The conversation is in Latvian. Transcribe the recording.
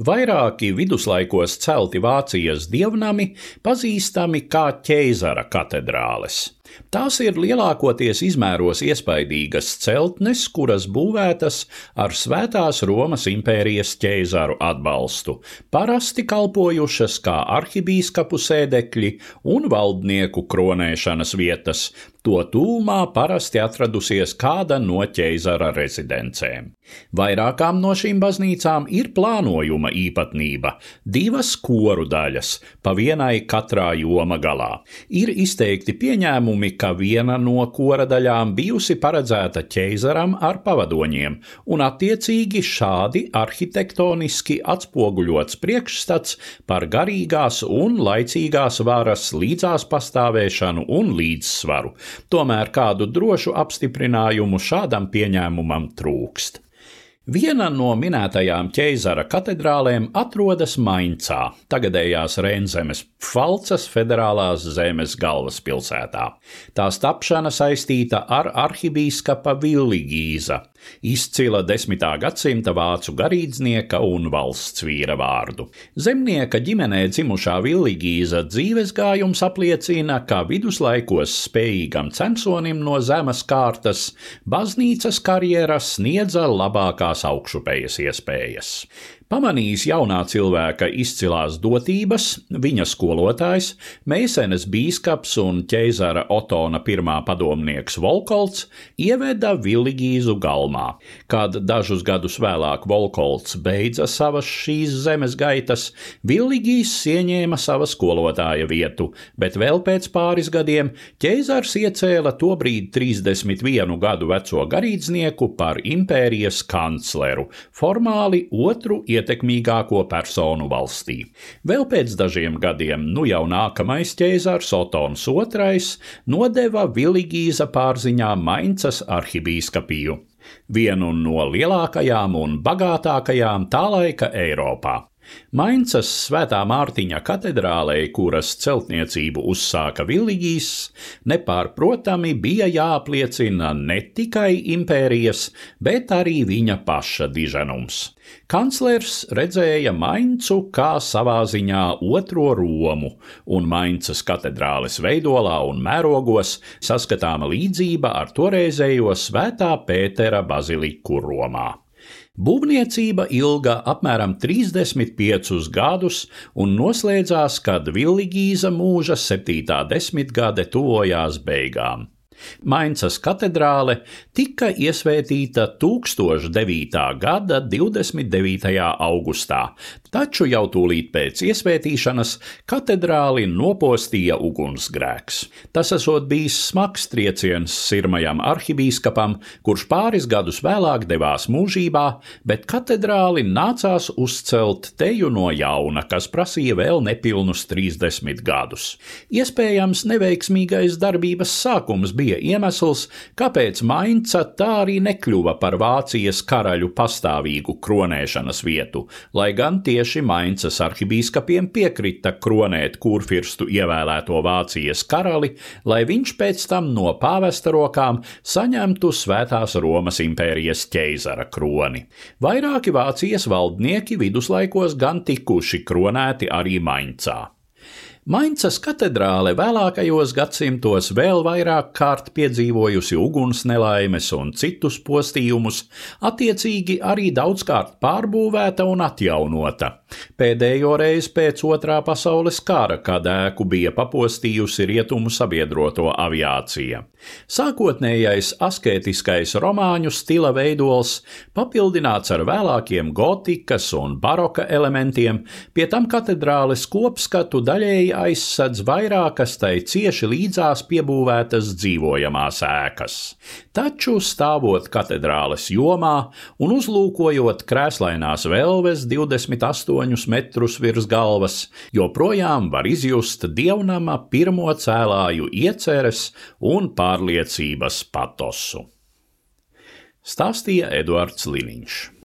Vairāki viduslaikos celti Vācijas dievnami pazīstami kā ķeizara katedrāles. Tās ir lielākoties izmēros iespaidīgas celtnes, kuras būvētas ar Svētās Romas impērijas ķēzaru atbalstu, parasti kalpojušas kā arhibīskapu sēdekļi un valdnieku kronēšanas vietas, To tūmā parasti atradusies kāda no ķeizara rezidencēm. Vairākām no šīm baznīcām ir plānojuma īpatnība - divas koru daļas, pa vienai katrā joma galā. Ir izteikti pieņēmumi, ka viena no kora daļām bijusi paredzēta ķeizaram ar pavadoņiem, un attiecīgi šādi arhitektoniski atspoguļots priekšstats par garīgās un laicīgās varas līdzās pastāvēšanu un līdzsvaru tomēr kādu drošu apstiprinājumu šādam pieņēmumam trūkst. Viena no minētajām ķeizara katedrālēm atrodas Maincā, tagadējās Reinzemes Pfalcas federālās zemes galvaspilsētā. Tās tapšana saistīta ar arhibīskapa Villigīza, izcila 10. gadsimta vācu garīdznieka un valsts vīra vārdu. Zemnieka ģimenē dzimušā Villigīza dzīves gājums apliecina, ka viduslaikos spējīgam censonim no zemes kārtas baznīcas karjera sniedza labākā tās augšupejas iespējas. Pamanījis jaunā cilvēka izcilās dotības, viņa skolotājs, Meisenes bīskaps un ķeizara Otona pirmā padomnieks Volkolts ieveda Villigīzu galmā. Kad dažus gadus vēlāk Volkolts beidza savas šīs zemes gaitas, Villigīs ieņēma sava skolotāja vietu, bet vēl pēc pāris gadiem ķeizars iecēla tobrīd 31 gadu veco garīdznieku par impērijas kancleru, formāli otru ietekmīgāko personu valstī. Vēl pēc dažiem gadiem, nu jau nākamais ķēzars Otons II nodeva Viligīza pārziņā Maincas arhibīskapiju vienu no lielākajām un bagātākajām tā laika Eiropā. Maincas Svētā Mārtiņa katedrālē, kuras celtniecību uzsāka Villigīs, nepārprotami bija jāapliecina ne tikai impērijas, bet arī viņa paša diženums. Kanclers redzēja Maincu kā savā ziņā otro Romu, un Maincas katedrāles veidolā un mērogos saskatāma līdzība ar toreizējo Svētā Pētera baziliku Romā. Būvniecība ilga apmēram 35 gadus un noslēdzās, kad Villigīza mūža septītā desmitgade tuvojās beigām. Maincas katedrāle tika iesvētīta 1009. gada 29. augustā, taču jau tūlīt pēc iesvētīšanas katedrāli nopostīja ugunsgrēks. Tas esot bijis smags trieciens sirmajam arhibīskapam, kurš pāris gadus vēlāk devās mūžībā, bet katedrāli nācās uzcelt teju no jauna, kas prasīja vēl nepilnus 30 gadus. Iespējams, neveiksmīgais darbības sākums bija bija iemesls, kāpēc Mainca tā arī nekļuva par Vācijas karaļu pastāvīgu kronēšanas vietu, lai gan tieši Maincas arhibīskapiem piekrita kronēt kurfirstu ievēlēto Vācijas karali, lai viņš pēc tam no pāvesta rokām saņemtu Svētās Romas impērijas ķeizara kroni. Vairāki Vācijas valdnieki viduslaikos gan tikuši kronēti arī Maincā. Maincas katedrāle vēlākajos gadsimtos vēl vairāk kārt piedzīvojusi uguns nelaimes un citus postījumus, attiecīgi arī daudzkārt pārbūvēta un atjaunota. Pēdējo reizi pēc otrā pasaules kara, kad ēku bija papostījusi rietumu sabiedroto aviācija. Sākotnējais asketiskais romāņu stila veidols, papildināts ar vēlākiem gotikas un baroka elementiem, pie tam katedrāles kopskatu daļēji aizsadz vairākas tai cieši līdzās piebūvētas dzīvojamās ēkas. Taču stāvot katedrāles jomā un uzlūkojot krēslainās velves 28 metrus virs galvas, joprojām var izjust dievnama pirmo cēlāju ieceres un pārliecības patosu. Stāstīja Eduards Liniņš.